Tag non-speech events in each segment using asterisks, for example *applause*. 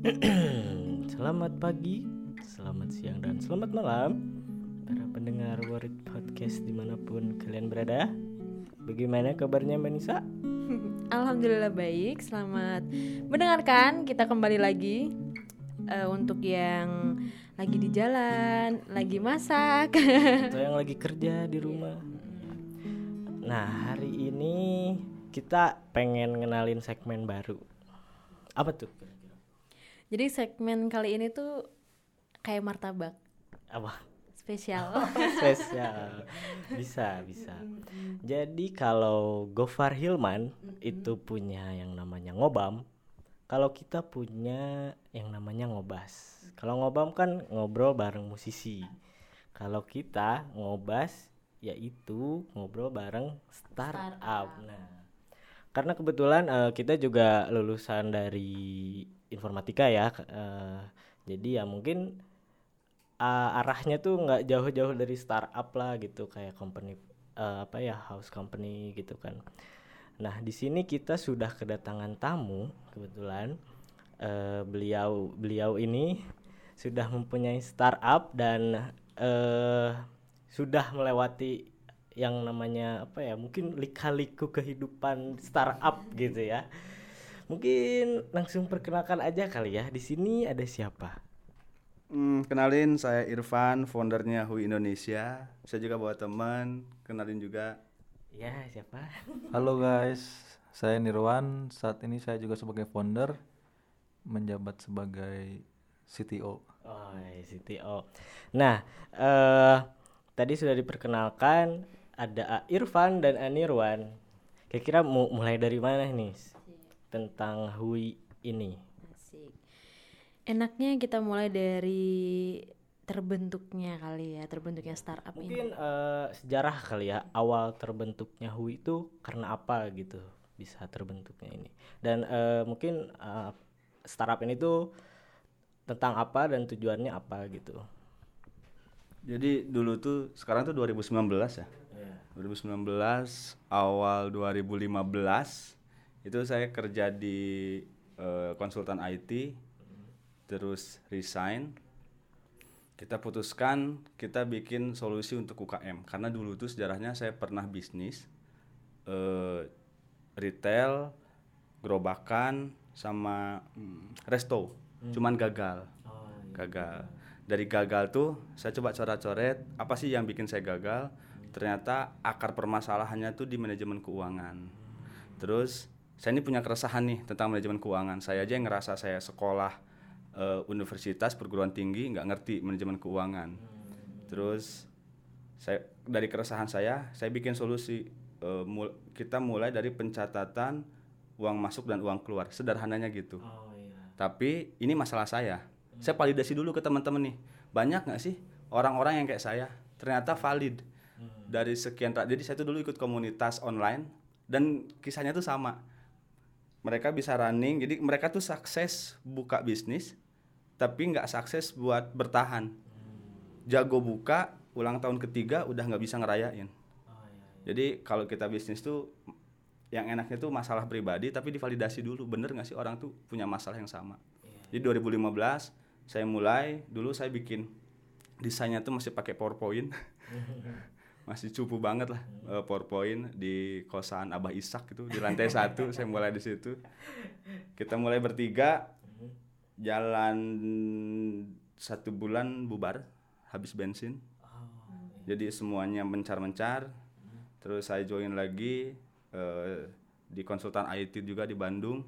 *clears throat* Selamat pagi, selamat siang, dan selamat malam Para pendengar Warit Podcast di mana pun kalian berada Bagaimana kabarnya Mbak Nisa? *laughs* Alhamdulillah baik, selamat mendengarkan. Kita kembali lagi eh, untuk yang lagi di jalan, lagi masak. *laughs* Atau yang lagi kerja di rumah Nah hari ini kita pengen ngenalin segmen baru Apa tuh? Jadi segmen kali ini tuh kayak martabak. Apa? spesial. *laughs* spesial. Bisa bisa. Jadi kalau Gofar Hilman itu punya yang namanya ngobam kalau kita punya yang namanya ngobas. Kalau ngobam kan ngobrol bareng musisi. Kalau kita ngobas yaitu ngobrol bareng startup. Nah karena kebetulan eh, kita juga lulusan dari informatika ya eh, jadi ya mungkin uh, arahnya tuh nggak jauh-jauh dari startup lah gitu kayak company uh, apa ya house company gitu kan. Nah di sini kita sudah kedatangan tamu kebetulan uh, beliau beliau ini sudah mempunyai startup dan uh, sudah melewati yang namanya apa ya mungkin lika-liku kehidupan startup gitu ya. Mungkin langsung perkenalkan aja kali ya. Di sini ada siapa? Hmm, kenalin saya Irfan, foundernya Hui Indonesia. Saya juga bawa teman, kenalin juga. Ya siapa? *laughs* Halo guys, saya Nirwan. Saat ini saya juga sebagai founder, menjabat sebagai CTO. Oh, iya, CTO. Nah, eh tadi sudah diperkenalkan ada A Irfan dan Anirwan. Kira-kira mu mulai dari mana nih tentang Hui ini? Asik. Enaknya kita mulai dari terbentuknya kali ya, terbentuknya startup ini. Mungkin eh, sejarah kali ya awal terbentuknya Hui itu karena apa gitu bisa terbentuknya ini. Dan eh, mungkin eh, startup ini tuh tentang apa dan tujuannya apa gitu. Jadi dulu tuh sekarang tuh 2019 ya. 2019 awal 2015 itu saya kerja di eh, konsultan IT terus resign. Kita putuskan kita bikin solusi untuk UKM karena dulu tuh sejarahnya saya pernah bisnis eh, retail gerobakan sama hmm, resto. Cuman gagal. Gagal. Dari gagal tuh saya coba coret-coret apa sih yang bikin saya gagal? Ternyata akar permasalahannya tuh di manajemen keuangan. Terus saya ini punya keresahan nih tentang manajemen keuangan. Saya aja yang ngerasa saya sekolah eh, universitas perguruan tinggi nggak ngerti manajemen keuangan. Terus saya dari keresahan saya saya bikin solusi Eh, mul- kita mulai dari pencatatan uang masuk dan uang keluar. Sederhananya gitu. Oh iya. tapi ini masalah saya. Saya validasi dulu ke teman-teman nih. Banyak nggak sih orang-orang yang kayak saya? Ternyata valid. Dari sekian jadi saya tuh dulu ikut komunitas online dan kisahnya tuh sama mereka bisa running. Jadi mereka tuh sukses buka bisnis tapi nggak sukses buat bertahan. Jago buka ulang tahun ketiga udah nggak bisa ngerayain. Jadi kalau kita bisnis tuh yang enaknya tuh masalah pribadi tapi divalidasi dulu. Bener nggak sih orang tuh punya masalah yang sama. Jadi 2015 saya mulai dulu saya bikin desainnya tuh masih pakai PowerPoint. *laughs* masih cupu banget lah eh, PowerPoint di kosan Abah Ishak itu di lantai *laughs* satu saya mulai di situ. Kita mulai bertiga jalan satu bulan bubar habis bensin. Jadi semuanya mencar-mencar. Terus saya join lagi eh, di konsultan IT juga di Bandung.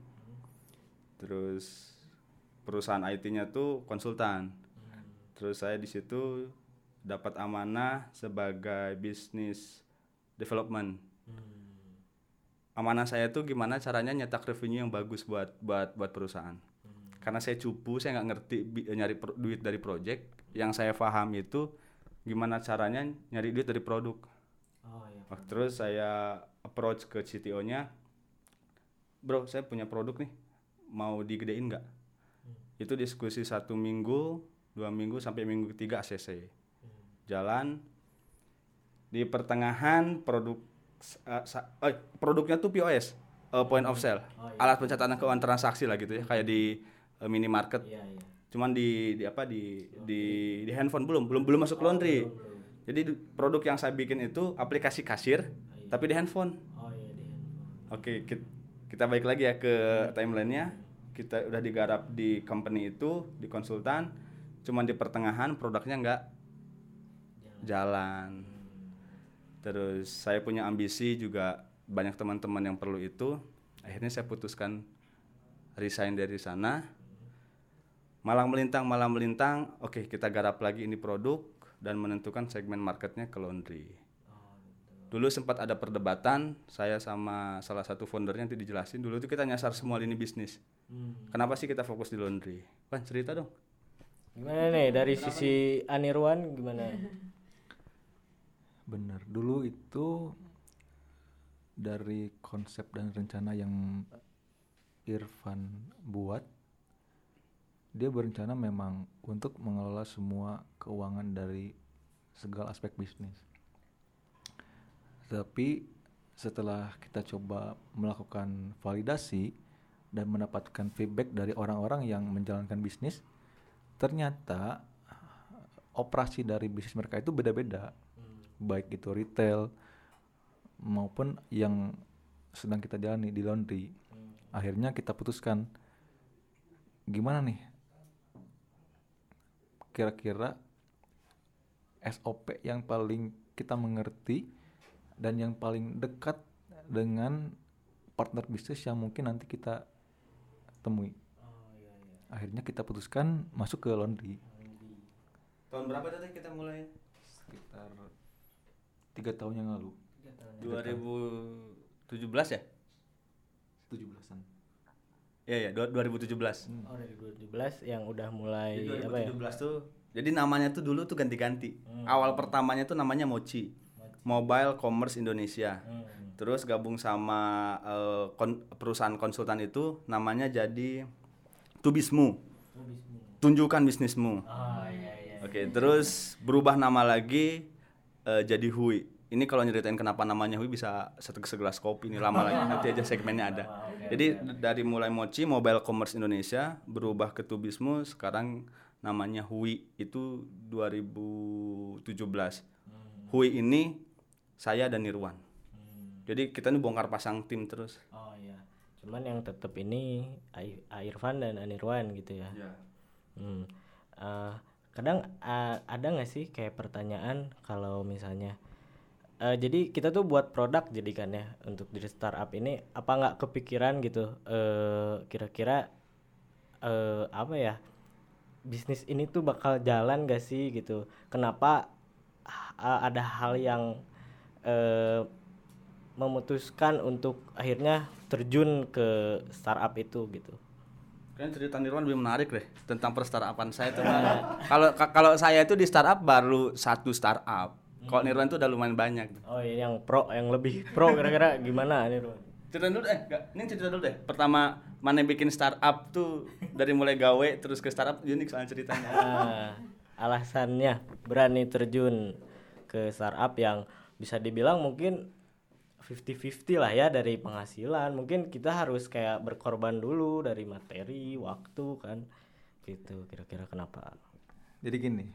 Terus perusahaan IT-nya tuh konsultan. Terus saya di situ dapat amanah sebagai bisnis development. Amanah saya tuh gimana caranya nyetak revenue yang bagus buat buat buat perusahaan. Karena saya cupu, saya nggak ngerti bi- nyari pro- duit dari project. Yang saya paham itu gimana caranya nyari duit dari produk. Oh iya. Terus saya approach ke CTO-nya, bro, saya punya produk nih, mau digedein nggak? Itu diskusi satu minggu, dua minggu sampai minggu ketiga ACC. Jalan di pertengahan produk uh, eh, produknya tuh POS, uh, point of sale, alat pencatatan keuangan transaksi lah gitu ya, kayak di eh, minimarket. Iya, iya. Cuman di, di apa di di di handphone belum belum belum masuk laundry. Jadi di- produk yang saya bikin itu aplikasi kasir tapi di handphone. Oh iya di handphone. Oke, kit- kita balik lagi ya ke timelinenya. Kita udah digarap di company itu, di konsultan. Cuman di pertengahan produknya nggak jalan. Terus saya punya ambisi juga banyak teman-teman yang perlu itu. Akhirnya saya putuskan resign dari sana. Malang melintang, malang melintang. Oke, kita garap lagi ini produk dan menentukan segmen marketnya ke laundry. Dulu sempat ada perdebatan saya sama salah satu foundernya nanti dijelasin. Dulu itu kita nyasar semua lini bisnis. Kenapa sih kita fokus di laundry? Pan cerita dong. Gimana nih dari sisi Anirwan gimana? *laughs* Bener. Dulu itu dari konsep dan rencana yang Irfan buat, dia berencana memang untuk mengelola semua keuangan dari segala aspek bisnis. Tapi setelah kita coba melakukan validasi dan mendapatkan feedback dari orang-orang yang menjalankan bisnis, ternyata operasi dari bisnis mereka itu beda-beda baik itu retail maupun yang sedang kita jalani di laundry akhirnya kita putuskan gimana nih? Kira-kira SOP yang paling kita mengerti dan yang paling dekat dengan partner bisnis yang mungkin nanti kita temui. Akhirnya kita putuskan masuk ke laundry. Tahun berapa tadi kita mulai? sekitar tiga tahun yang lalu 2017 ya? 17-an Iya ya, dua- 2017. Oh dari 2017 yang udah mulai Jadi apa ya? 2017 tuh jadi namanya tuh dulu tuh ganti-ganti. Awal pertamanya tuh namanya Mochi. Mobile Commerce Indonesia. Hmm. Terus gabung sama eh, kon- perusahaan konsultan itu namanya jadi Tubismu. Tunjukkan bisnismu. Oh iya iya. Oke, terus berubah nama lagi eh, jadi Hui. Ini kalau nyeritain kenapa namanya Hui bisa satu segelas kopi ini lama lagi nanti aja segmennya ada. Jadi d- dari mulai Mochi Mobile Commerce Indonesia berubah ke Tubismu sekarang namanya Hui itu 2017. Hui ini saya dan Nirwan. Jadi kita ini bongkar pasang tim terus. Oh iya. Cuman yang tetap ini Ai- Irfan dan Anirwan gitu ya. Hmm. Eh, kadang eh, ada nggak sih kayak pertanyaan kalau misalnya eh, jadi kita tuh buat produk jadi kan ya untuk di startup ini apa nggak kepikiran gitu eh kira-kira eh apa ya bisnis ini tuh bakal jalan gak sih gitu? Kenapa ah, ada hal yang eh memutuskan untuk akhirnya terjun ke startup itu gitu Kayaknya cerita Nirwan lebih menarik deh tentang perstartupan saya tuh. *laughs* Kalau ka- kalau saya itu di startup baru satu startup. Kalau Nirwan itu udah lumayan banyak. Oh ini yang pro, yang lebih pro kira-kira gimana nih Ruan? Cerita dulu eh, enggak, ini cerita dulu deh. Pertama mana bikin startup tuh dari mulai gawe terus ke startup unik soal ceritanya. Nah, *laughs* alasannya berani terjun ke startup yang bisa dibilang mungkin 50-50 lah ya dari penghasilan. Mungkin kita harus kayak berkorban dulu dari materi, waktu kan. Gitu kira-kira kenapa? Jadi gini,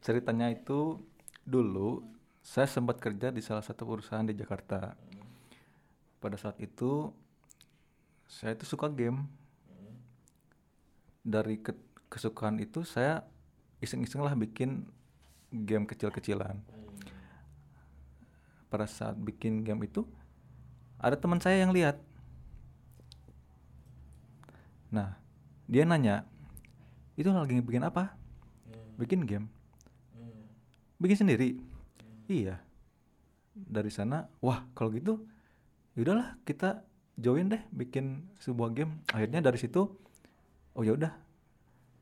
ceritanya itu dulu saya sempat kerja di salah satu perusahaan di Jakarta. Pada saat itu saya itu suka game. Dari ke- kesukaan itu saya iseng-iseng lah bikin game kecil-kecilan. Pada saat bikin game itu ada teman saya yang lihat. Nah, dia nanya, itu lagi bikin apa? Bikin game. Bikin sendiri. Iya. Dari sana, wah kalau gitu, yaudahlah kita join deh bikin sebuah game. Akhirnya dari situ, oh ya udah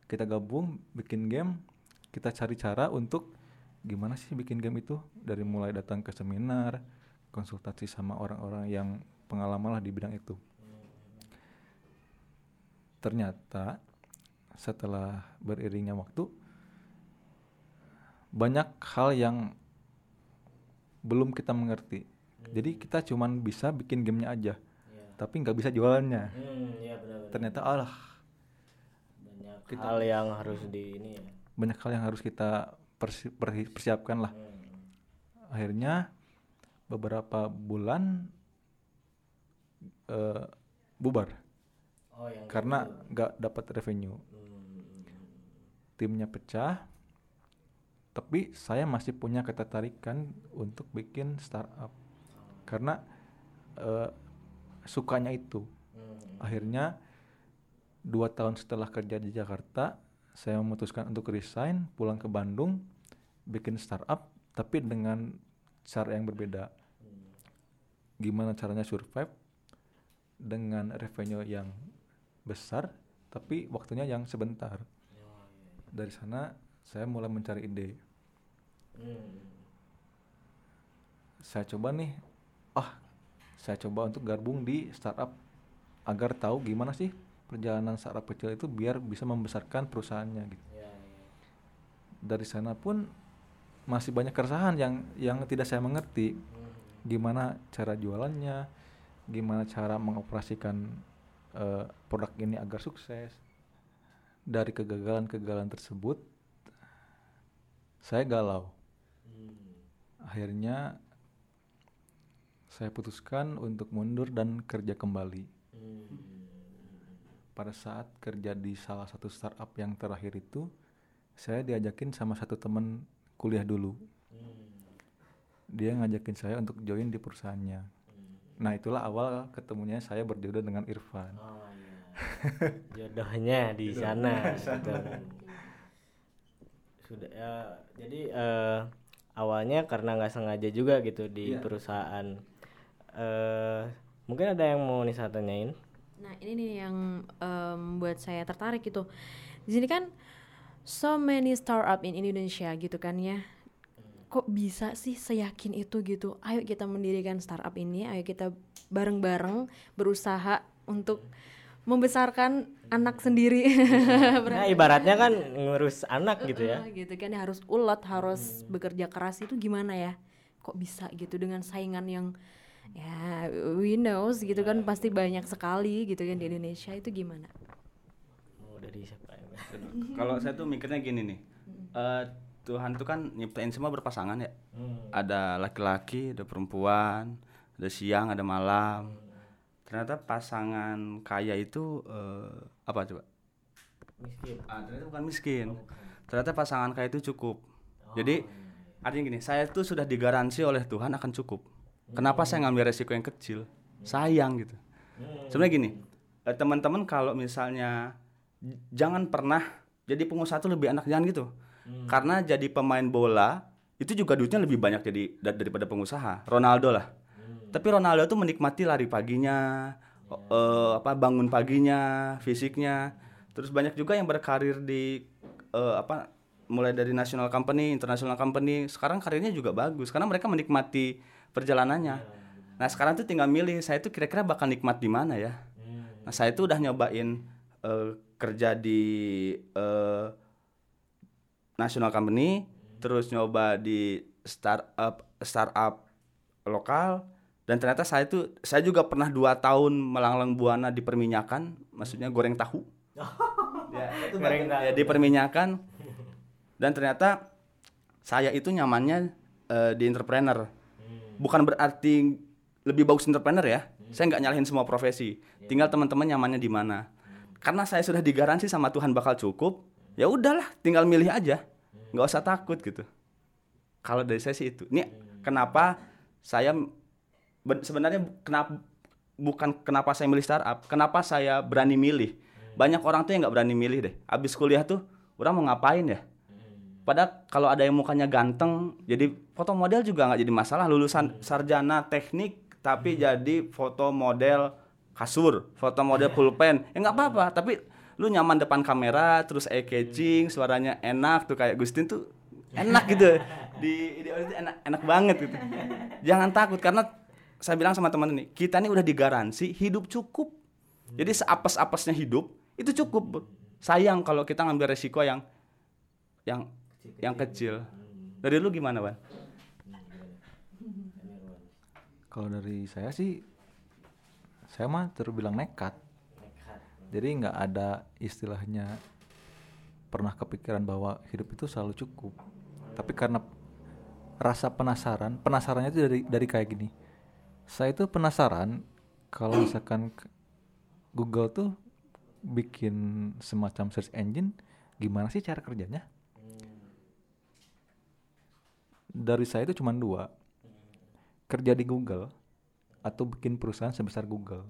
kita gabung bikin game. Kita cari cara untuk gimana sih bikin game itu dari mulai datang ke seminar, konsultasi sama orang-orang yang pengalaman lah di bidang itu. Ternyata setelah beriringnya waktu banyak hal yang belum kita mengerti. Jadi kita cuman bisa bikin gamenya aja, tapi nggak bisa jualannya. Hmm, benar Ternyata Allah hal yang harus di ini ya. banyak hal yang harus kita persi- persiapkan lah. Akhirnya beberapa bulan eh, bubar. Oh yang karena nggak dapat revenue. Timnya pecah tapi saya masih punya ketertarikan untuk bikin startup. Karena eh, sukanya itu. Akhirnya dua tahun setelah kerja di Jakarta saya memutuskan untuk resign pulang ke Bandung bikin startup tapi dengan cara yang berbeda. Gimana caranya survive? Dengan revenue yang besar tapi waktunya yang sebentar. Dari sana saya mulai mencari ide. Saya coba nih. Ah saya coba untuk gabung di startup. Agar tahu gimana sih perjalanan startup kecil itu biar bisa membesarkan perusahaannya gitu. Dari sana pun masih banyak keresahan yang yang tidak saya mengerti. Gimana cara jualannya gimana cara mengoperasikan eh, produk ini agar sukses. Dari kegagalan-kegagalan tersebut saya galau. Akhirnya saya putuskan untuk mundur dan kerja kembali pada saat kerja di salah satu startup yang terakhir itu saya diajakin sama satu teman kuliah dulu dia ngajakin saya untuk join di perusahaannya nah itulah awal ketemunya saya berjodoh dengan Irfan Oh iya. Jodohnya *laughs* di sana. gitu. Sudah ya. Jadi eh, awalnya karena nggak sengaja juga gitu di perusahaan. eh mungkin ada yang mau Nisa tanyain? Nah ini nih yang em, buat saya tertarik gitu. Di sini kan so many startup in Indonesia gitu kan ya. Kok bisa sih seyakin itu gitu? Ayo kita mendirikan startup ini, ayo kita bareng-bareng berusaha untuk membesarkan anak sendiri. *laughs* Nah ibaratnya kan ngurus anak gitu ya. Gitu kan harus ulet, harus bekerja keras itu gimana ya? Kok bisa gitu dengan saingan yang ya we knows gitu kan pasti banyak sekali gitu kan di Indonesia itu gimana? Mau dari siapa ya? *laughs* Kalau saya tuh mikirnya gini nih. eh, Tuhan tuh kan nyiptain semua berpasangan ya. Ada laki-laki, ada perempuan, ada siang, ada malam. Ternyata pasangan kaya itu eh, apa coba? Miskin. Ah, ternyata bukan miskin. Ternyata pasangan kaya itu cukup. Jadi artinya gini, saya tuh sudah digaransi oleh Tuhan akan cukup. Kenapa saya ngambil resiko yang kecil? Sayang gitu. Sebenarnya gini, eh, teman-teman kalau misalnya jangan pernah jadi pengusaha tuh lebih enak jangan gitu. Karena jadi pemain bola itu juga duitnya lebih banyak jadi da- daripada pengusaha. Ronaldo lah. Tapi Ronaldo tuh menikmati lari paginya, eh, apa bangun paginya, fisiknya. Terus banyak juga yang berkarir di eh, apa mulai dari national company, international company. Sekarang karirnya juga bagus karena mereka menikmati perjalanannya. Nah, sekarang tuh tinggal milih saya tuh kira-kira bakal nikmat di mana ya. Nah, saya tuh udah nyobain eh, kerja di eh, national company, terus nyoba di startup startup lokal dan ternyata saya tuh saya juga pernah dua tahun melanglang buana di perminyakan, maksudnya goreng tahu. *laughs* ya, itu Goreng bagian- ya, di perminyakan dan ternyata saya itu nyamannya eh, di entrepreneur. Bukan berarti lebih bagus entrepreneur ya. Saya nggak nyalahin semua profesi. Tinggal teman-teman nyamannya di mana. Karena saya sudah digaransi sama Tuhan bakal cukup, ya udahlah, tinggal milih aja. nggak usah takut gitu. Kalau dari saya sih itu. Ini kenapa saya ben- sebenarnya kenapa bukan kenapa saya milih startup, kenapa saya berani milih. Banyak orang tuh yang nggak berani milih deh. Abis kuliah tuh, orang mau ngapain ya? Padahal kalau ada yang mukanya ganteng, jadi foto model juga nggak jadi masalah. Lulusan sarjana teknik tapi jadi foto model kasur, foto model pulpen, ya nggak apa-apa. Tapi lu nyaman depan kamera, terus eye catching, suaranya enak tuh kayak Gustin tuh enak gitu. *laughs* Di di enak enak banget gitu. Jangan takut karena saya bilang sama teman ini, kita ini udah digaransi hidup cukup. Jadi seapes-apesnya hidup itu cukup. Sayang kalau kita ngambil resiko yang yang yang kecil. Dari lu gimana, Ban? Kalau dari saya sih, saya mah terbilang nekat. Jadi nggak ada istilahnya pernah kepikiran bahwa hidup itu selalu cukup tapi karena rasa penasaran penasarannya itu dari dari kayak gini saya itu penasaran kalau misalkan Google tuh bikin semacam search engine gimana sih cara kerjanya dari saya itu cuma dua kerja di Google atau bikin perusahaan sebesar Google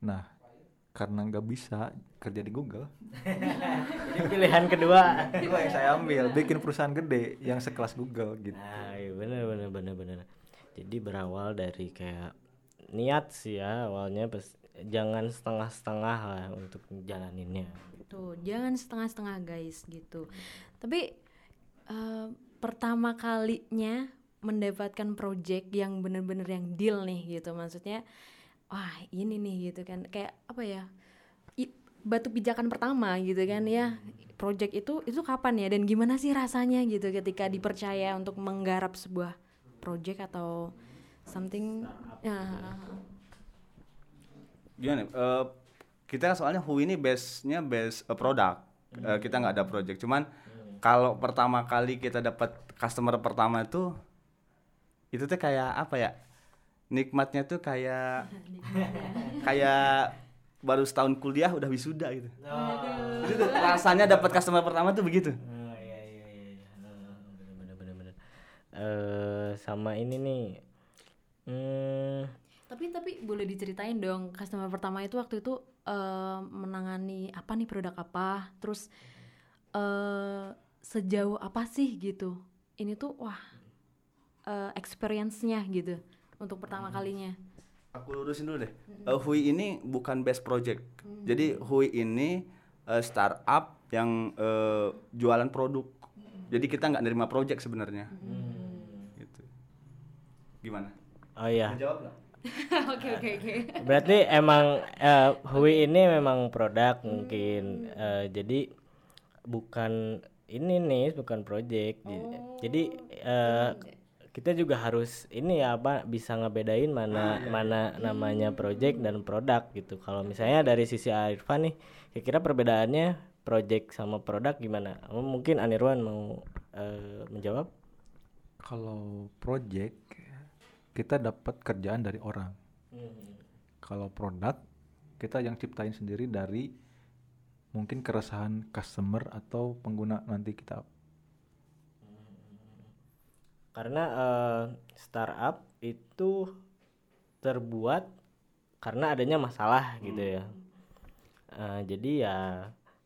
nah karena nggak bisa kerja di Google *laughs* Jadi pilihan kedua. itu yang saya ambil bikin perusahaan gede yang sekelas Google gitu Nah, iya bener bener bener bener. Jadi berawal dari kayak niat sih ya awalnya pas jangan setengah-setengah lah untuk jalaninnya. Tuh, jangan setengah-setengah guys gitu. Tapi eh, pertama kalinya mendapatkan project yang bener-bener yang deal nih gitu. Maksudnya wah, ini nih gitu kan. Kayak apa ya? i- batu pijakan pertama gitu kan ya. Project itu itu kapan ya dan gimana sih rasanya gitu ketika dipercaya untuk menggarap sebuah project atau something ya gimana eh, kita soalnya Hui ini base-nya base eh, produk Eh, kita nggak ada project cuman kalau pertama kali kita dapat customer pertama itu itu tuh kayak apa ya nikmatnya tuh kayak *laughs* kayak baru setahun kuliah udah wisuda gitu Itu tuh rasanya dapat customer pertama tuh begitu Oh iya iya iya. Eh, bener bener bener bener. Eh sama ini nih. Hmm, Tapi tapi boleh diceritain dong customer pertama itu waktu itu eh, menangani apa nih produk apa, terus eh sejauh apa sih gitu. Ini tuh wah eh, experience-nya gitu untuk pertama kalinya. Aku lurusin dulu deh. Eh, Hui ini bukan best project. Jadi Hui ini eh, startup yang eh, jualan produk. Jadi kita nggak nerima project sebenarnya. Gitu. Gimana? oh iya. Jawab nggak? *laughs* Oke oke oke. Berarti emang eh, Hui ini memang produk mungkin eh, jadi bukan ini nih bukan project. Jadi- Jadi eh, kita juga harus ini ya apa bisa ngebedain mana mana namanya project dan produk gitu. Kalau misalnya dari sisi Irfan nih, kira-kira perbedaannya project sama produk gimana? Mungkin Anirwan mau eh, menjawab? kalau project kita dapat kerjaan dari orang kalau produk kita yang ciptain sendiri dari mungkin keresahan customer atau pengguna nanti kita karena eh, startup itu terbuat karena adanya masalah gitu ya. Eh, jadi ya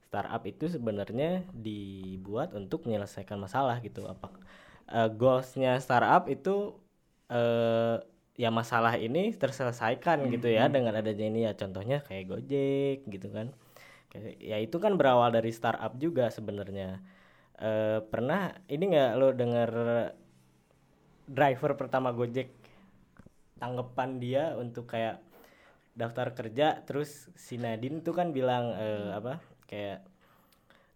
startup itu sebenarnya dibuat untuk menyelesaikan masalah gitu. Apa eh, goalsnya startup itu eh ya masalah ini terselesaikan gitu ya dengan adanya ini ya. Contohnya kayak Gojek gitu kan Kayak- ya itu kan berawal dari startup juga sebenarnya. Eh pernah ini nggak lo denger driver pertama Gojek tanggapan dia untuk kayak daftar kerja terus si Nadine tuh kan bilang eh, apa kayak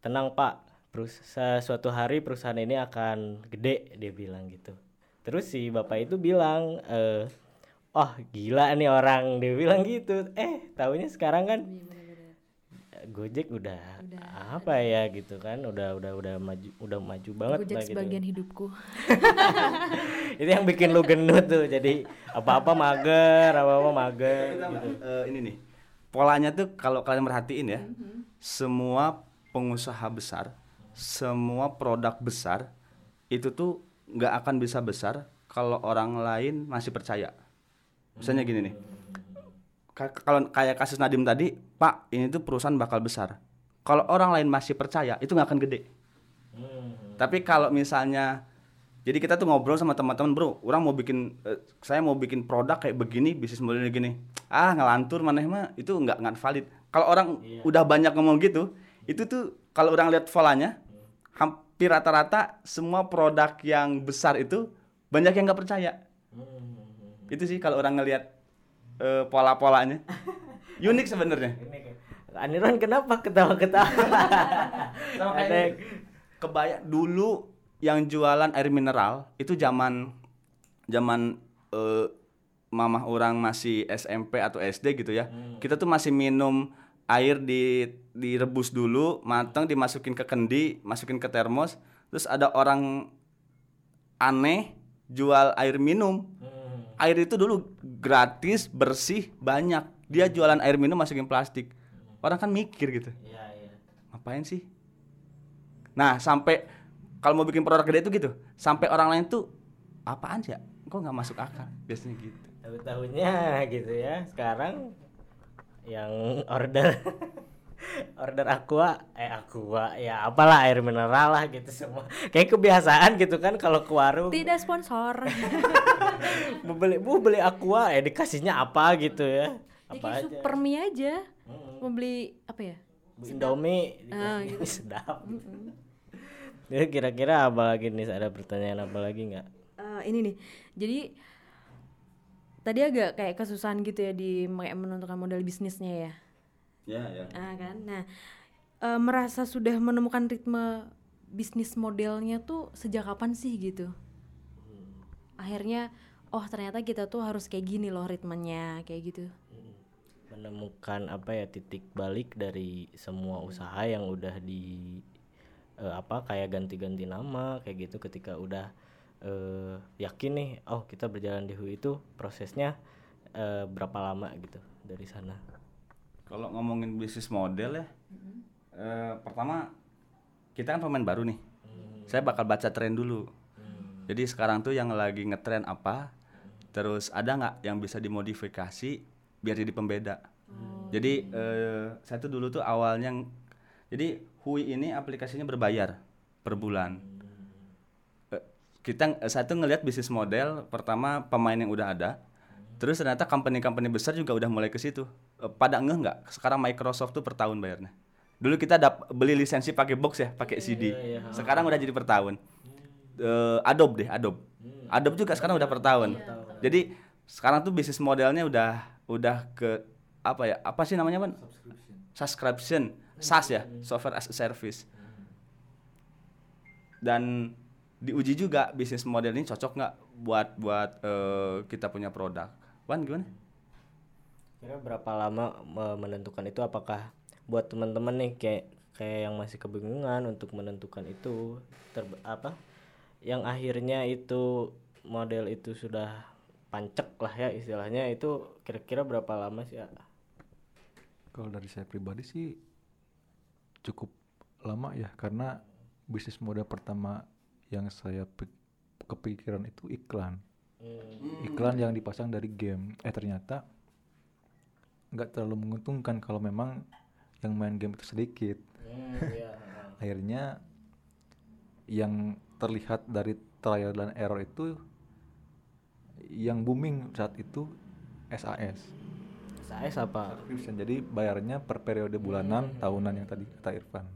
tenang Pak perus- suatu hari perusahaan ini akan gede dia bilang gitu. Terus si bapak itu bilang eh oh gila nih orang dia bilang gitu. Eh tahunya sekarang kan Gojek udah, apa ya gitu kan udah udah udah maju udah maju banget Gojek lah gitu. sebagian hidupku. *laughs* itu yang bikin lu gendut tuh jadi apa apa mager apa apa mager gitu. Eh, ini nih polanya tuh kalau kalian merhatiin ya semua pengusaha besar semua produk besar itu tuh nggak akan bisa besar kalau orang lain masih percaya. Misalnya gini nih Ka- kalau kayak kasus Nadim tadi Pak ini tuh perusahaan bakal besar. Kalau orang lain masih percaya itu nggak akan gede. Tapi kalau misalnya jadi kita tuh ngobrol sama teman-teman bro orang mau bikin eh, saya mau bikin produk kayak begini bisnis modelnya gini. Ah ngelantur mana mah itu nggak nggak valid. Kalau orang udah banyak ngomong gitu itu tuh kalau orang lihat polanya hampir rata-rata semua produk yang besar itu banyak yang nggak percaya. Itu sih kalau orang ngelihat eh, pola-polanya *laughs* unik sebenarnya. Ini kayak Anirwan kenapa ketawa-ketawa? *laughs* Kayak kebaya dulu yang jualan air mineral itu zaman zaman eh, mamah orang masih SMP atau SD gitu ya. Kita tuh masih minum air di direbus dulu matang dimasukin ke kendi masukin ke termos. Terus ada orang aneh jual air minum. Air itu dulu gratis bersih banyak dia jualan air minum masukin plastik. Orang kan mikir gitu. Iya, iya. ngapain sih? Nah sampai kalau mau bikin produk gede itu gitu. Sampai orang lain tuh apaan sih ya? Kok nggak masuk akal? Biasanya gitu. Tahu tahunya gitu ya. Sekarang yang order *laughs* order aqua eh aqua ya apalah air mineral lah gitu semua. *laughs* Kayak kebiasaan gitu kan kalau ke warung. Tidak sponsor. *laughs* mau beli mau beli aqua eh dikasihnya apa gitu ya Apa kayak aja super mie aja. Mau beli apa ya? Indomie Ah, dikasih *laughs* sedap Jadi kira-kira apa lagi nih ada pertanyaan apa lagi nggak Eh, ini nih. Jadi tadi agak kayak kesusahan gitu ya di menentukan model bisnisnya ya. ya ya Ah kan. Nah, eh, merasa sudah menemukan ritme bisnis modelnya tuh sejak kapan sih gitu? Akhirnya oh ternyata kita tuh harus kayak gini loh ritmenya kayak gitu. Menemukan apa ya titik balik dari semua usaha yang udah di eh, apa kayak ganti-ganti nama kayak gitu ketika udah eh, yakin nih oh kita berjalan di HU itu prosesnya eh, berapa lama gitu dari sana? Kalau ngomongin bisnis model ya, eh, pertama kita kan pemain baru nih. Saya bakal baca tren dulu. Jadi sekarang tuh yang lagi ngetren apa, terus ada nggak yang bisa dimodifikasi biar jadi pembeda. Jadi eh, saya tuh dulu tuh awalnya, jadi Hui ini aplikasinya berbayar per bulan. Eh, kita eh, saya tuh ngelihat bisnis model pertama pemain yang udah ada terus ternyata company-company besar juga udah mulai ke situ. Eh, pada ngeh nggak? Sekarang Microsoft tuh per tahun bayarnya. Dulu kita dap beli lisensi pakai box ya pakai CD sekarang udah jadi per tahun. Eh, Adobe deh Adobe. Adobe juga sekarang udah per tahun. Jadi sekarang tuh bisnis modelnya udah udah ke apa ya apa sih namanya ban? Subscription. SaaS ya software as a service. Dan diuji juga bisnis model ini cocok nggak buat buat eh, kita punya produk. Wan gimana? kira berapa lama me- menentukan itu? Apakah buat teman-teman nih kayak kayak yang masih kebingungan untuk menentukan itu ter- apa? Yang akhirnya itu model itu sudah pancek lah ya istilahnya itu kira-kira berapa lama sih ya? Kalau dari saya pribadi sih cukup lama ya karena bisnis model pertama yang saya pik- kepikiran itu iklan. Iklan yang dipasang dari game. Eh ternyata nggak terlalu menguntungkan kalau memang yang main game itu sedikit. *laughs* Akhirnya yang terlihat dari trial dan error itu yang booming saat itu SAS. SAS apa Subscription. Jadi bayarnya per periode bulanan, tahunan yang tadi kata Irfan.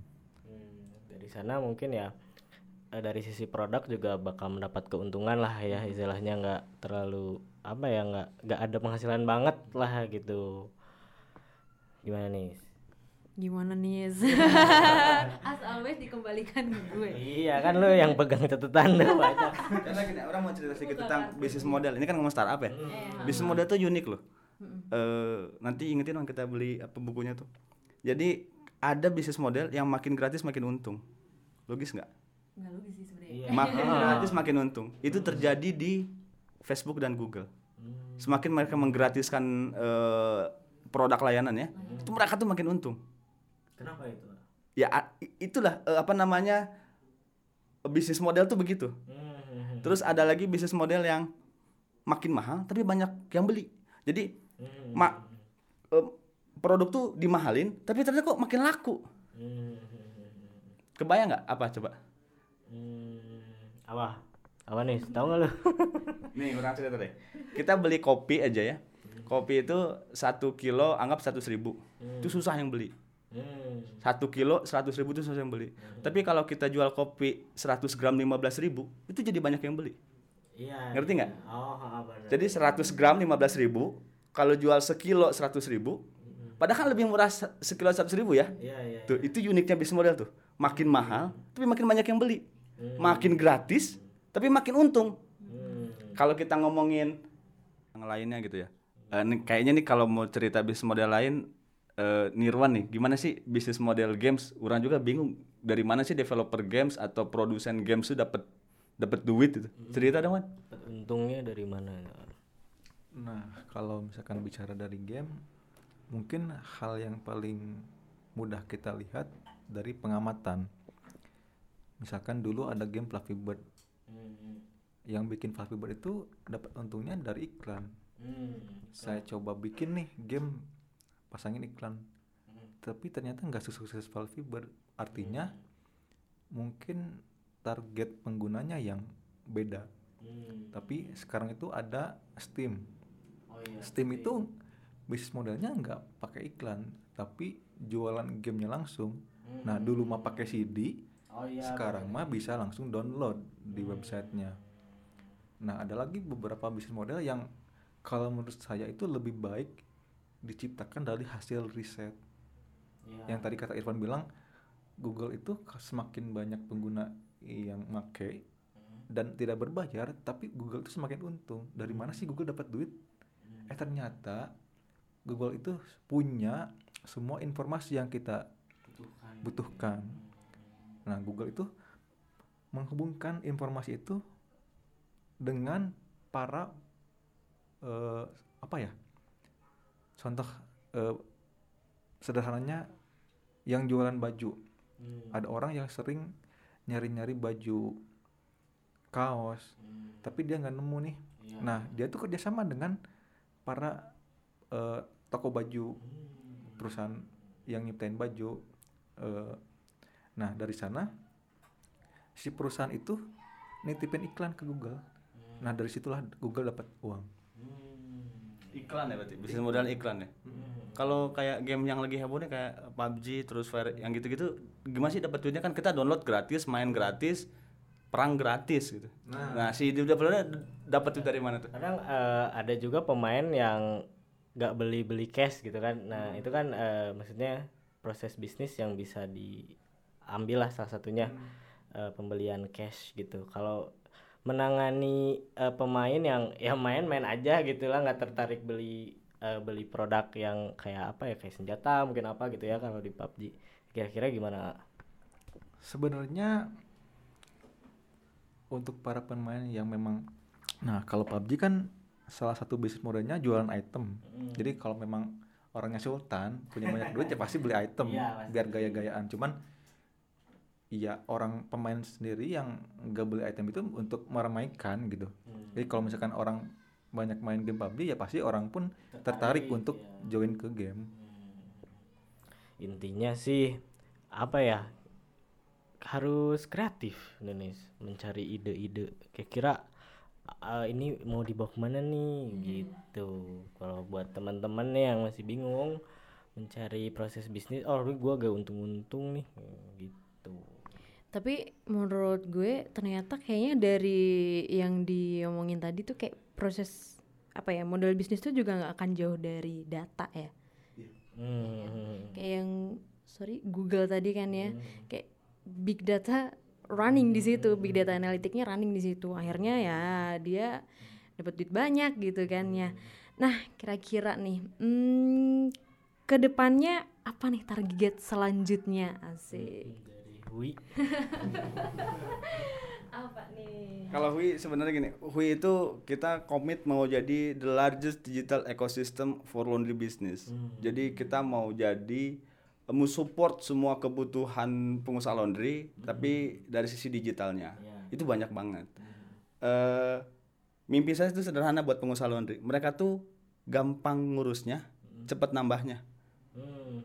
Hmm, dari sana mungkin ya eh, dari sisi produk juga bakal mendapat keuntungan lah ya istilahnya nggak terlalu apa ya nggak nggak ada penghasilan banget lah gitu gimana nih Gimana nih? *laughs* As always dikembalikan ke gue. iya kan lo yang pegang catatan *laughs* banyak Karena gini, orang mau cerita sedikit tentang bisnis model. Ini kan ngomong startup ya. Bisnis model tuh unik loh. Eh, nanti ingetin dong kita beli apa bukunya tuh. Jadi ada bisnis model yang makin gratis makin untung. Logis nggak? Nggak logis sih sebenarnya. Iya. Makin *laughs* gratis makin untung. Itu terjadi di Facebook dan Google. Semakin mereka menggratiskan eh, produk layanan ya, itu mereka tuh makin untung. Kenapa itu Ya itulah eh, apa namanya bisnis model tuh begitu. Terus ada lagi bisnis model yang makin mahal tapi banyak yang beli. Jadi ma- eh, produk tuh dimahalin tapi ternyata kok makin laku. Kebayang nggak apa coba? Hmm, apa apa nih tahu nggak lo *laughs* Nih orang cerita deh. Kita beli kopi aja ya. Kopi itu satu kilo anggap seratus ribu. Itu susah yang beli. Hmm. Satu kilo seratus ribu itu susah yang beli. Tapi kalau kita jual kopi 100 gram 15 ribu itu jadi banyak yang beli. iya Ngerti nggak? oh ha, benar. Jadi 100 gram 15 ribu, kalau jual sekilo 100 ribu, padahal kan lebih murah se- sekilo 100 ribu ya. iya iya Tuh, itu uniknya bisnis model tuh. Makin mahal, tapi makin banyak yang beli. Makin gratis, tapi makin untung. Hmm. Kalau kita ngomongin yang lainnya gitu ya. Ini kayaknya nih kalau mau cerita bisnis model lain eh, Nirwan nih, gimana sih bisnis model games? Orang juga bingung dari mana sih developer games atau produsen games itu dapat dapat duit itu. Cerita dong, Wan. untungnya dari mana Nah, kalau misalkan bicara dari game, mungkin hal yang paling mudah kita lihat dari pengamatan. Misalkan dulu ada game Flappy Bird. Yang bikin Flappy Bird itu dapat untungnya dari iklan. Saya coba bikin nih game pasangin iklan. Tapi ternyata nggak sukses Bird. Artinya mungkin target penggunanya yang beda. Tapi sekarang itu ada Steam. Steam itu bisnis modelnya nggak pakai iklan, tapi jualan gamenya langsung. Nah dulu mah pakai CD, sekarang mah bisa langsung download di websitenya. Nah ada lagi beberapa bisnis model yang kalau menurut saya itu lebih baik diciptakan dari hasil riset. Yang tadi kata Irfan bilang, Google itu semakin banyak pengguna yang make dan tidak berbayar, tapi Google itu semakin untung. Dari mana sih Google dapat duit? Eh ternyata Google itu punya semua informasi yang kita butuhkan. Nah, Google itu menghubungkan informasi itu dengan para eh, apa ya? Contoh eh, sederhananya yang jualan baju. Ada orang yang sering nyari-nyari baju kaos, tapi dia nggak nemu nih. Nah, dia tuh kerjasama dengan para eh, toko baju, perusahaan yang nyiptain baju. eh, nah, dari sana si perusahaan itu nitipin iklan ke Google. Nah, dari situlah Google dapat uang. Iklan ya berarti, bisnis modal iklan ya. Kalau kayak game yang lagi heboh nih kayak PUBG terus Fire yang gitu-gitu gimana sih dapat duitnya? Kan kita download gratis, main gratis, perang gratis gitu. Nah, si developernya dapat duit dari mana tuh? kadang eh, ada juga pemain yang nggak beli beli cash gitu kan. Nah itu kan eh, maksudnya proses bisnis yang bisa diambil lah salah satunya eh, pembelian cash gitu. Kalau menangani eh, pemain yang *laughs* ya main-main aja gitu lah nggak tertarik beli eh, beli produk yang kayak apa ya kayak senjata mungkin apa gitu ya kalau di PUBG kira-kira gimana Sebenarnya untuk para pemain yang memang nah kalau PUBG kan salah satu bisnis modelnya jualan item. Jadi kalau memang orangnya sultan punya banyak duit ya pasti beli item *laughs* pasti. biar gaya-gayaan. Cuman iya orang pemain sendiri yang nggak beli item itu untuk meramaikan gitu. Jadi kalau misalkan orang banyak main game PUBG ya pasti orang pun tertarik, untuk join ke game. intinya sih apa ya harus kreatif Nunis mencari ide-ide. Kira-kira uh, ini mau dibawa ke mana nih? Gitu. Kalau buat teman-teman yang masih bingung mencari proses bisnis oh gua gak untung-untung nih. Gitu Tapi menurut gue ternyata kayaknya dari yang diomongin tadi tuh kayak proses apa ya model bisnis tuh juga nggak akan jauh dari data ya. hmm. Kayak yang sorry Google tadi kan ya kayak big data running di situ, big data analitiknya running di situ. Akhirnya ya dia dapat duit banyak gitu kan ya. Nah kira-kira nih hmm, ke depannya apa nih target selanjutnya asik? dari Hui *laughs* Apa nih? Kalau Hui sebenarnya gini, Hui itu kita komit mau jadi the largest digital ecosystem for laundry business. Jadi kita mau jadi eh, mau support semua kebutuhan pengusaha laundry, tapi dari sisi digitalnya itu banyak banget. Eh, mimpi saya itu sederhana buat pengusaha laundry. Mereka tuh gampang ngurusnya, cepat nambahnya.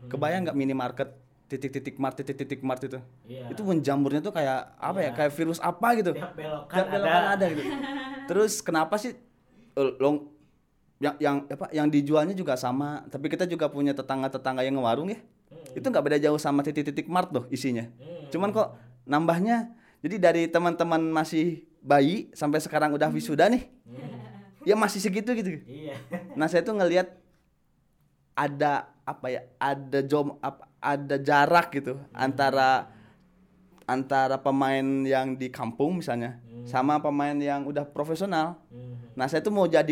Kebayang nggak minimarket titik-titik mart titik-titik mart itu? Iya. Itu menjamurnya tuh kayak apa ya? Kayak virus apa gitu? Tiap belokan Tiap belokan ada. ada gitu. *laughs* Terus kenapa sih eh, long yang yang apa yang dijualnya juga sama, tapi kita juga punya tetangga-tetangga yang ngewarung ya. Itu nggak beda jauh sama titik-titik mart tuh isinya. Cuman kok nambahnya jadi dari teman-teman masih bayi sampai sekarang udah wisuda nih. Ya masih segitu gitu. iya Nah, saya tuh ngelihat ada apa ya? Ada jom apa ada jarak gitu antara antara pemain yang di kampung misalnya sama pemain yang udah profesional. Nah, saya tuh mau jadi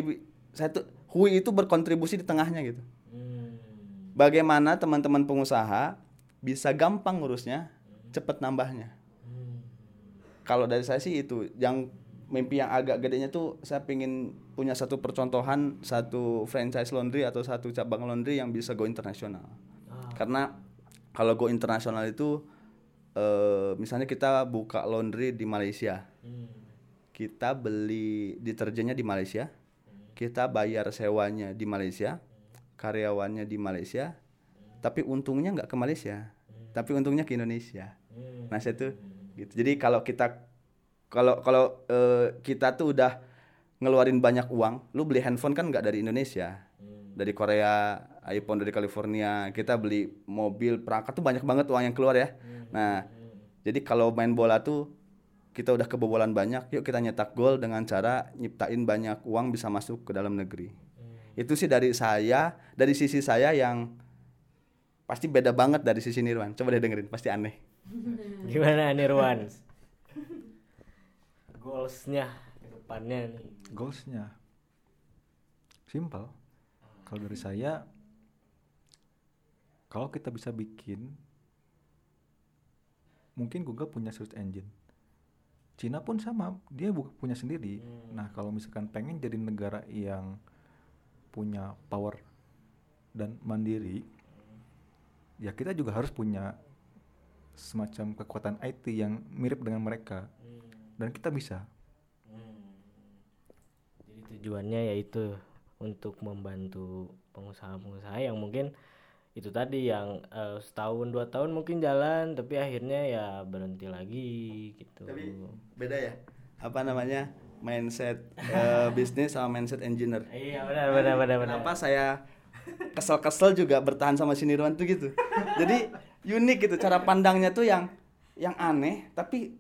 saya tuh Hui itu berkontribusi di tengahnya gitu. bagaimana teman-teman pengusaha bisa gampang ngurusnya, cepet nambahnya. Kalau dari saya sih itu yang mimpi yang agak gedenya tuh saya pingin punya satu percontohan satu franchise laundry atau satu cabang laundry yang bisa go internasional. Karena kalau go internasional itu eh, misalnya kita buka laundry di Malaysia, kita beli deterjennya di Malaysia, kita bayar sewanya di Malaysia, karyawannya di Malaysia, tapi untungnya nggak ke Malaysia, tapi untungnya ke Indonesia. Nah saya tuh gitu. Jadi kalau kita kalau kalau eh, kita tuh udah ngeluarin banyak uang, lu beli handphone kan nggak dari Indonesia, dari Korea, iPhone dari California, kita beli mobil perangkat tuh banyak banget uang yang keluar ya. Nah jadi kalau main bola tuh kita udah kebobolan banyak, yuk kita nyetak gol dengan cara nyiptain banyak uang bisa masuk ke dalam negeri. Itu sih dari saya, dari sisi saya yang pasti beda banget dari sisi Nirwan. Coba deh dengerin, pasti aneh. *laughs* Gimana Nirwan? *laughs* Goalsnya depannya nih. Goalsnya simple. Kalau dari saya, kalau kita bisa bikin, mungkin Google punya search engine. Cina pun sama, dia punya sendiri. Nah, kalau misalkan pengen jadi negara yang punya power dan mandiri, ya kita juga harus punya semacam kekuatan IT yang mirip dengan mereka. Dan kita bisa. Jadi tujuannya yaitu untuk membantu pengusaha-pengusaha yang mungkin itu tadi yang eh, setahun dua tahun mungkin jalan tapi akhirnya ya berhenti lagi gitu. beda ya? Apa namanya? Mindset eh, bisnis sama mindset engineer. Iya benar benar benar benar. Kenapa saya kesel-kesel juga bertahan sama si Nirwan tuh gitu. Jadi unik gitu cara pandangnya tuh yang yang aneh tapi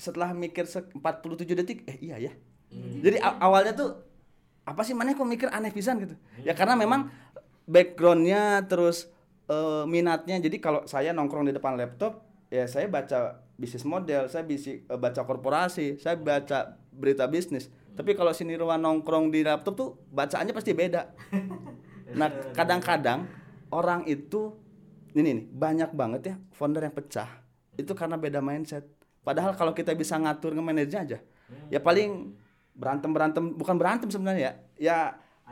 setelah mikir se- 47 detik eh iya ya. Jadi a- awalnya tuh apa sih mana kok mikir aneh pisan gitu. Ya karena memang backgroundnya terus eh, minatnya jadi kalau saya nongkrong di depan laptop ya saya baca bisnis model, saya bisi, eh, baca korporasi, saya baca berita bisnis. Tapi kalau si Nirwan nongkrong di laptop tuh bacaannya pasti beda. *laughs* Nah, kadang-kadang orang itu ini nih banyak banget ya founder yang pecah. Itu karena beda mindset. Padahal kalau kita bisa ngatur nge-manage aja, ya paling berantem-berantem bukan berantem sebenarnya ya. Ya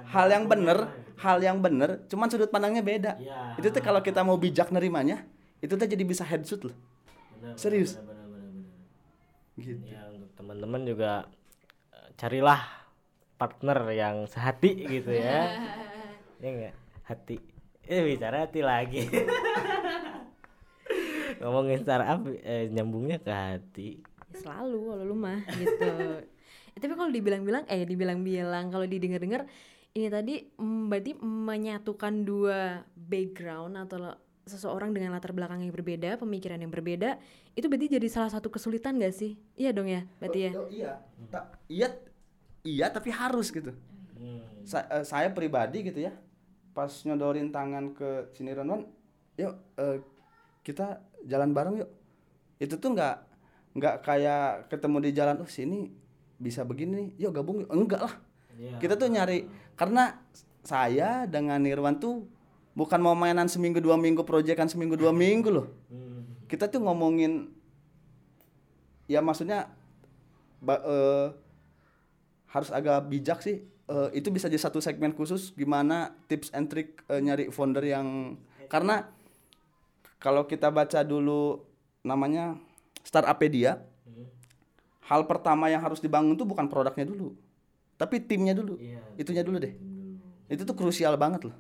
hal yang bener, hal yang bener, cuman sudut pandangnya beda. Iya. Itu tuh kalau kita mau bijak nerimanya, itu tuh jadi bisa headshot loh. Benar, Serius. benar, benar, benar, benar. Gitu. Ya untuk teman-teman juga eh, carilah partner yang sehati gitu ya. *laughs* ya enggak? Hati. Eh bicara hati lagi. *laughs* Ngomongin startup eh, nyambungnya ke hati. Ya, selalu kalau lu mah gitu Ya, tapi kalau dibilang-bilang eh dibilang-bilang kalau didengar-dengar ini tadi mm, berarti menyatukan dua background atau seseorang dengan latar belakang yang berbeda pemikiran yang berbeda itu berarti jadi salah satu kesulitan gak sih iya dong ya berarti ya Oh, iya. Ta- iya iya tapi harus gitu. Sa- eh, saya pribadi gitu ya. Pas nyodorin tangan ke sini Ronwan, yuk eh, kita jalan bareng yuk. Itu tuh nggak nggak kayak ketemu di jalan oh sini bisa begini nih, yuk gabung yuk. Enggak lah. Kita tuh nyari karena saya dengan Nirwan tuh bukan mau mainan seminggu dua minggu proyekan seminggu dua minggu loh. Kita tuh ngomongin ya maksudnya ba- eh, harus agak bijak sih. Eh, itu bisa jadi satu segmen khusus gimana tips and trick eh, nyari founder yang karena kalau kita baca dulu namanya Startupedia, hal pertama yang harus dibangun tuh bukan produknya dulu, tapi timnya dulu. Iya, Itunya dulu deh. Itu tuh krusial banget loh.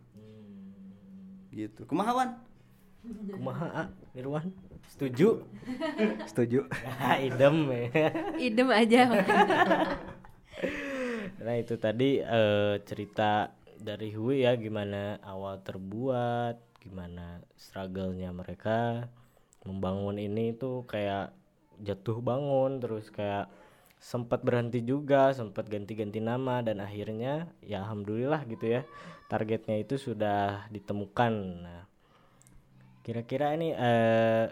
Gitu. Kumahawan? Kumaha ah, Nirwan? Setuju? *laughs* Setuju. *laughs* Ah, idem ya. idem aja *laughs* Nah itu tadi eh, cerita dari Hui ya gimana awal terbuat, gimana struggle-nya mereka membangun ini tuh kayak jatuh bangun terus kayak sempat berhenti juga, sempat ganti-ganti nama dan akhirnya ya alhamdulillah gitu ya targetnya itu sudah ditemukan. Nah, kira-kira ini eh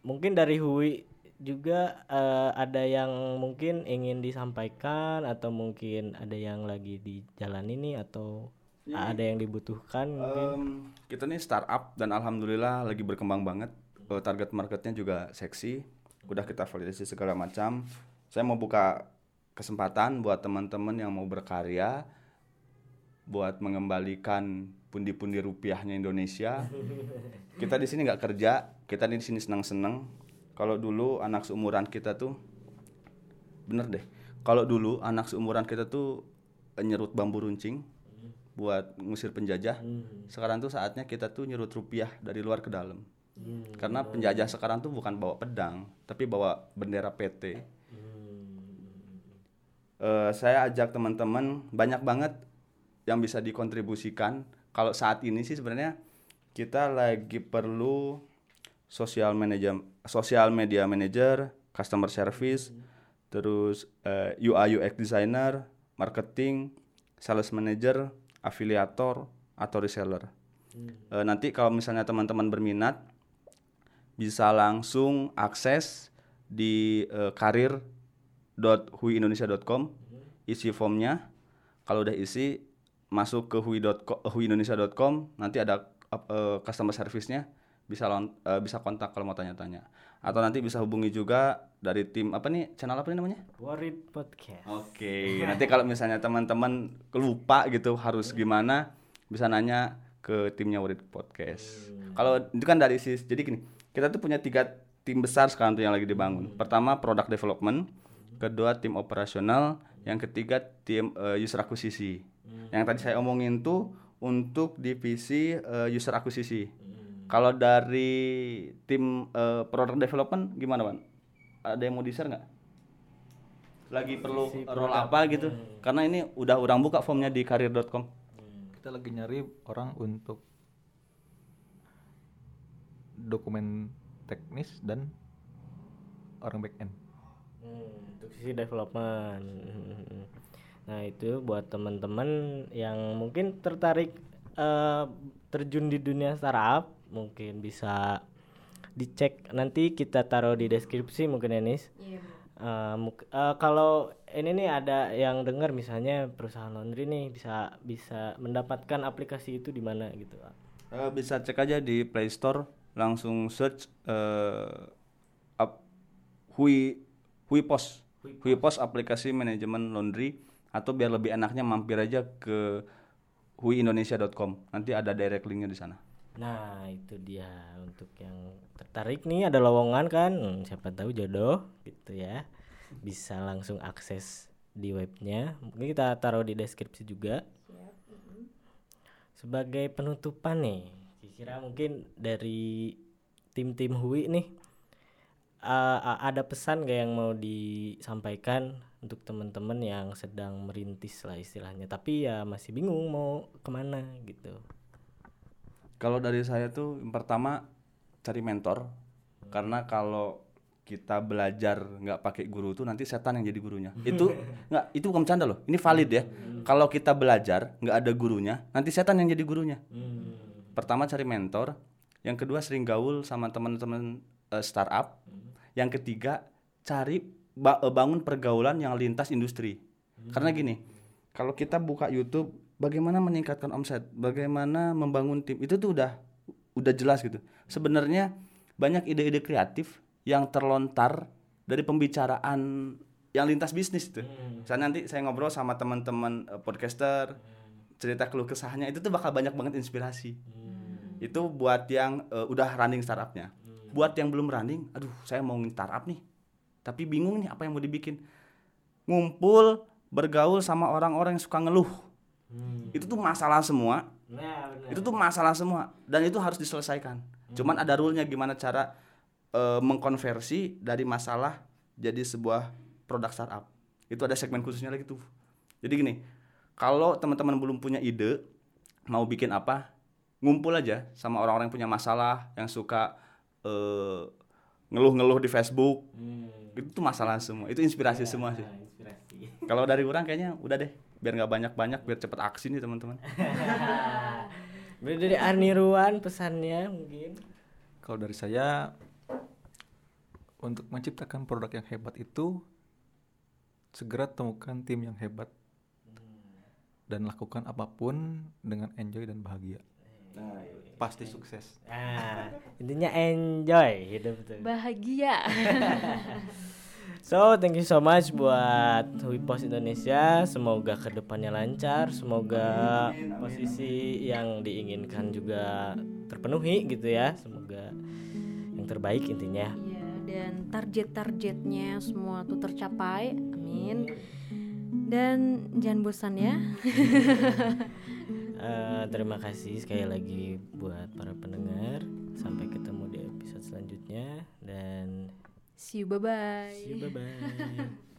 mungkin dari Hui juga eh, ada yang mungkin ingin disampaikan atau mungkin ada yang lagi di jalan ini atau ada yang dibutuhkan mungkin Em, kita nih startup dan alhamdulillah lagi berkembang banget. Eh, target marketnya juga seksi. Udah kita validasi segala macam. Saya mau buka kesempatan buat teman-teman yang mau berkarya buat mengembalikan pundi-pundi rupiahnya Indonesia. *laughs* Kita di sini nggak kerja, kita di sini senang-senang. Kalau dulu anak seumuran kita tuh bener deh. Kalau dulu anak seumuran kita tuh nyerut bambu runcing buat ngusir penjajah. Sekarang tuh saatnya kita tuh nyerut rupiah dari luar ke dalam. Karena penjajah sekarang tuh bukan bawa pedang, tapi bawa bendera PT. Eh, saya ajak teman-teman banyak banget yang bisa dikontribusikan. Kalau saat ini sih sebenarnya kita lagi perlu sosial manager, sosial media manager, customer service, terus eh, UI UX designer, marketing, sales manager, afiliator atau reseller. Eh, nanti kalau misalnya teman-teman berminat bisa langsung akses di eh, karir.huiindonesia.com isi formnya. Kalau udah isi masuk ke hui.co- eh, huiindonesia.com nanti ada eh, customer service-nya bisa lon- eh, bisa kontak kalau mau tanya-tanya. Atau nanti bisa hubungi juga dari tim apa nih channel apa nih namanya? Worried podcast. Oke, *laughs* nanti kalau misalnya teman-teman lupa gitu harus gimana, bisa nanya ke timnya Worried Podcast. Kalau itu kan dari sis, jadi gini, kita tuh punya tiga tim besar sekarang tuh yang lagi dibangun. Pertama product development, kedua tim operasional, yang ketiga tim eh, user akuisisi. Yang tadi saya omongin tuh untuk divisi eh, user akuisisi. Kalau dari tim eh, product development gimana, Wan? Ada yang mau di-share nggak? lagi perlu role apa gitu karena ini udah orang buka formnya di karir.com Kita lagi nyari orang untuk dokumen teknis dan orang back end. Hmm, untuk sisi development. *laughs* Nah itu buat teman-teman yang mungkin tertarik eh, terjun di dunia startup, mungkin bisa dicek nanti kita taruh di deskripsi mungkin Enis. Eh, muk- eh, kalau ini nih ada yang dengar misalnya perusahaan laundry nih bisa bisa mendapatkan aplikasi itu di mana gitu. Eh, bisa cek aja di Play Store langsung search eh up, Hui Hui Pos Hui Pos aplikasi manajemen laundry atau biar lebih enaknya mampir aja ke huiindonesia.com nanti ada direct linknya di sana. Nah itu dia untuk yang tertarik nih ada lowongan kan? Hmm, siapa tahu jodoh gitu ya. Bisa langsung akses di webnya. Mungkin kita taruh di deskripsi juga. Sebagai penutupan nih kira mungkin dari tim-tim Hui nih uh, ada pesan gak yang mau disampaikan untuk teman-teman yang sedang merintis lah istilahnya tapi ya masih bingung mau ke mana gitu Kalau dari saya tuh yang pertama cari mentor karena kalau kita belajar nggak pakai guru tuh nanti setan yang jadi gurunya. *laughs* itu nggak itu bukan bercanda loh. Ini valid ya. Kalau kita belajar nggak ada gurunya, nanti setan yang jadi gurunya. Pertama cari mentor, yang kedua sering gaul sama teman-teman eh, startup. Yang ketiga cari ba- eh, bangun pergaulan yang lintas industri. Karena gini, kalau kita buka YouTube, bagaimana meningkatkan omset, bagaimana membangun tim, itu tuh udah udah jelas gitu. Sebenarnya banyak ide-ide kreatif yang terlontar dari pembicaraan yang lintas bisnis itu. Misalnya nanti saya ngobrol sama teman-teman eh, podcaster, cerita keluh kesahnya itu tuh bakal banyak banget inspirasi. Itu buat yang eh, udah running startupnya. Buat yang belum running, aduh saya mau startup nih, tapi bingung nih apa yang mau dibikin. Ngumpul, bergaul sama orang-orang yang suka ngeluh. Itu tuh masalah semua. nah benar Itu tuh masalah semua dan itu harus diselesaikan. Cuman ada rule-nya gimana cara eh, mengkonversi dari masalah jadi sebuah produk startup. Itu ada segmen khususnya lagi tuh. Jadi gini, kalau teman-teman belum punya ide mau bikin apa, ngumpul aja sama orang-orang yang punya masalah, yang suka eh, ngeluh-ngeluh di Facebook. Itu tuh masalah semua. Itu inspirasi semua sih. *laughs* Kalau dari orang kayaknya udah deh, biar nggak banyak-banyak, biar cepet aksi nih teman-teman. *laughs* Dari Arniruan pesannya mungkin Kalau dari saya untuk menciptakan produk yang hebat itu segera temukan tim yang hebat dan lakukan apa pun dengan enjoy dan bahagia. Nah, Pasti sukses. Nah, intinya enjoy hidup tuh. Bahagia. *laughs* So, thank you so much buat Wipos Indonesia. Semoga ke depannya lancar, semoga posisi yang diinginkan juga terpenuhi gitu ya. Semoga yang terbaik intinya. Iya, dan target-targetnya semua tuh tercapai. Amin. Dan jangan bosan ya. *laughs* Eh, terima kasih sekali lagi buat para pendengar. Sampai ketemu di episode selanjutnya dan See you bye bye. see you bye bye. *laughs*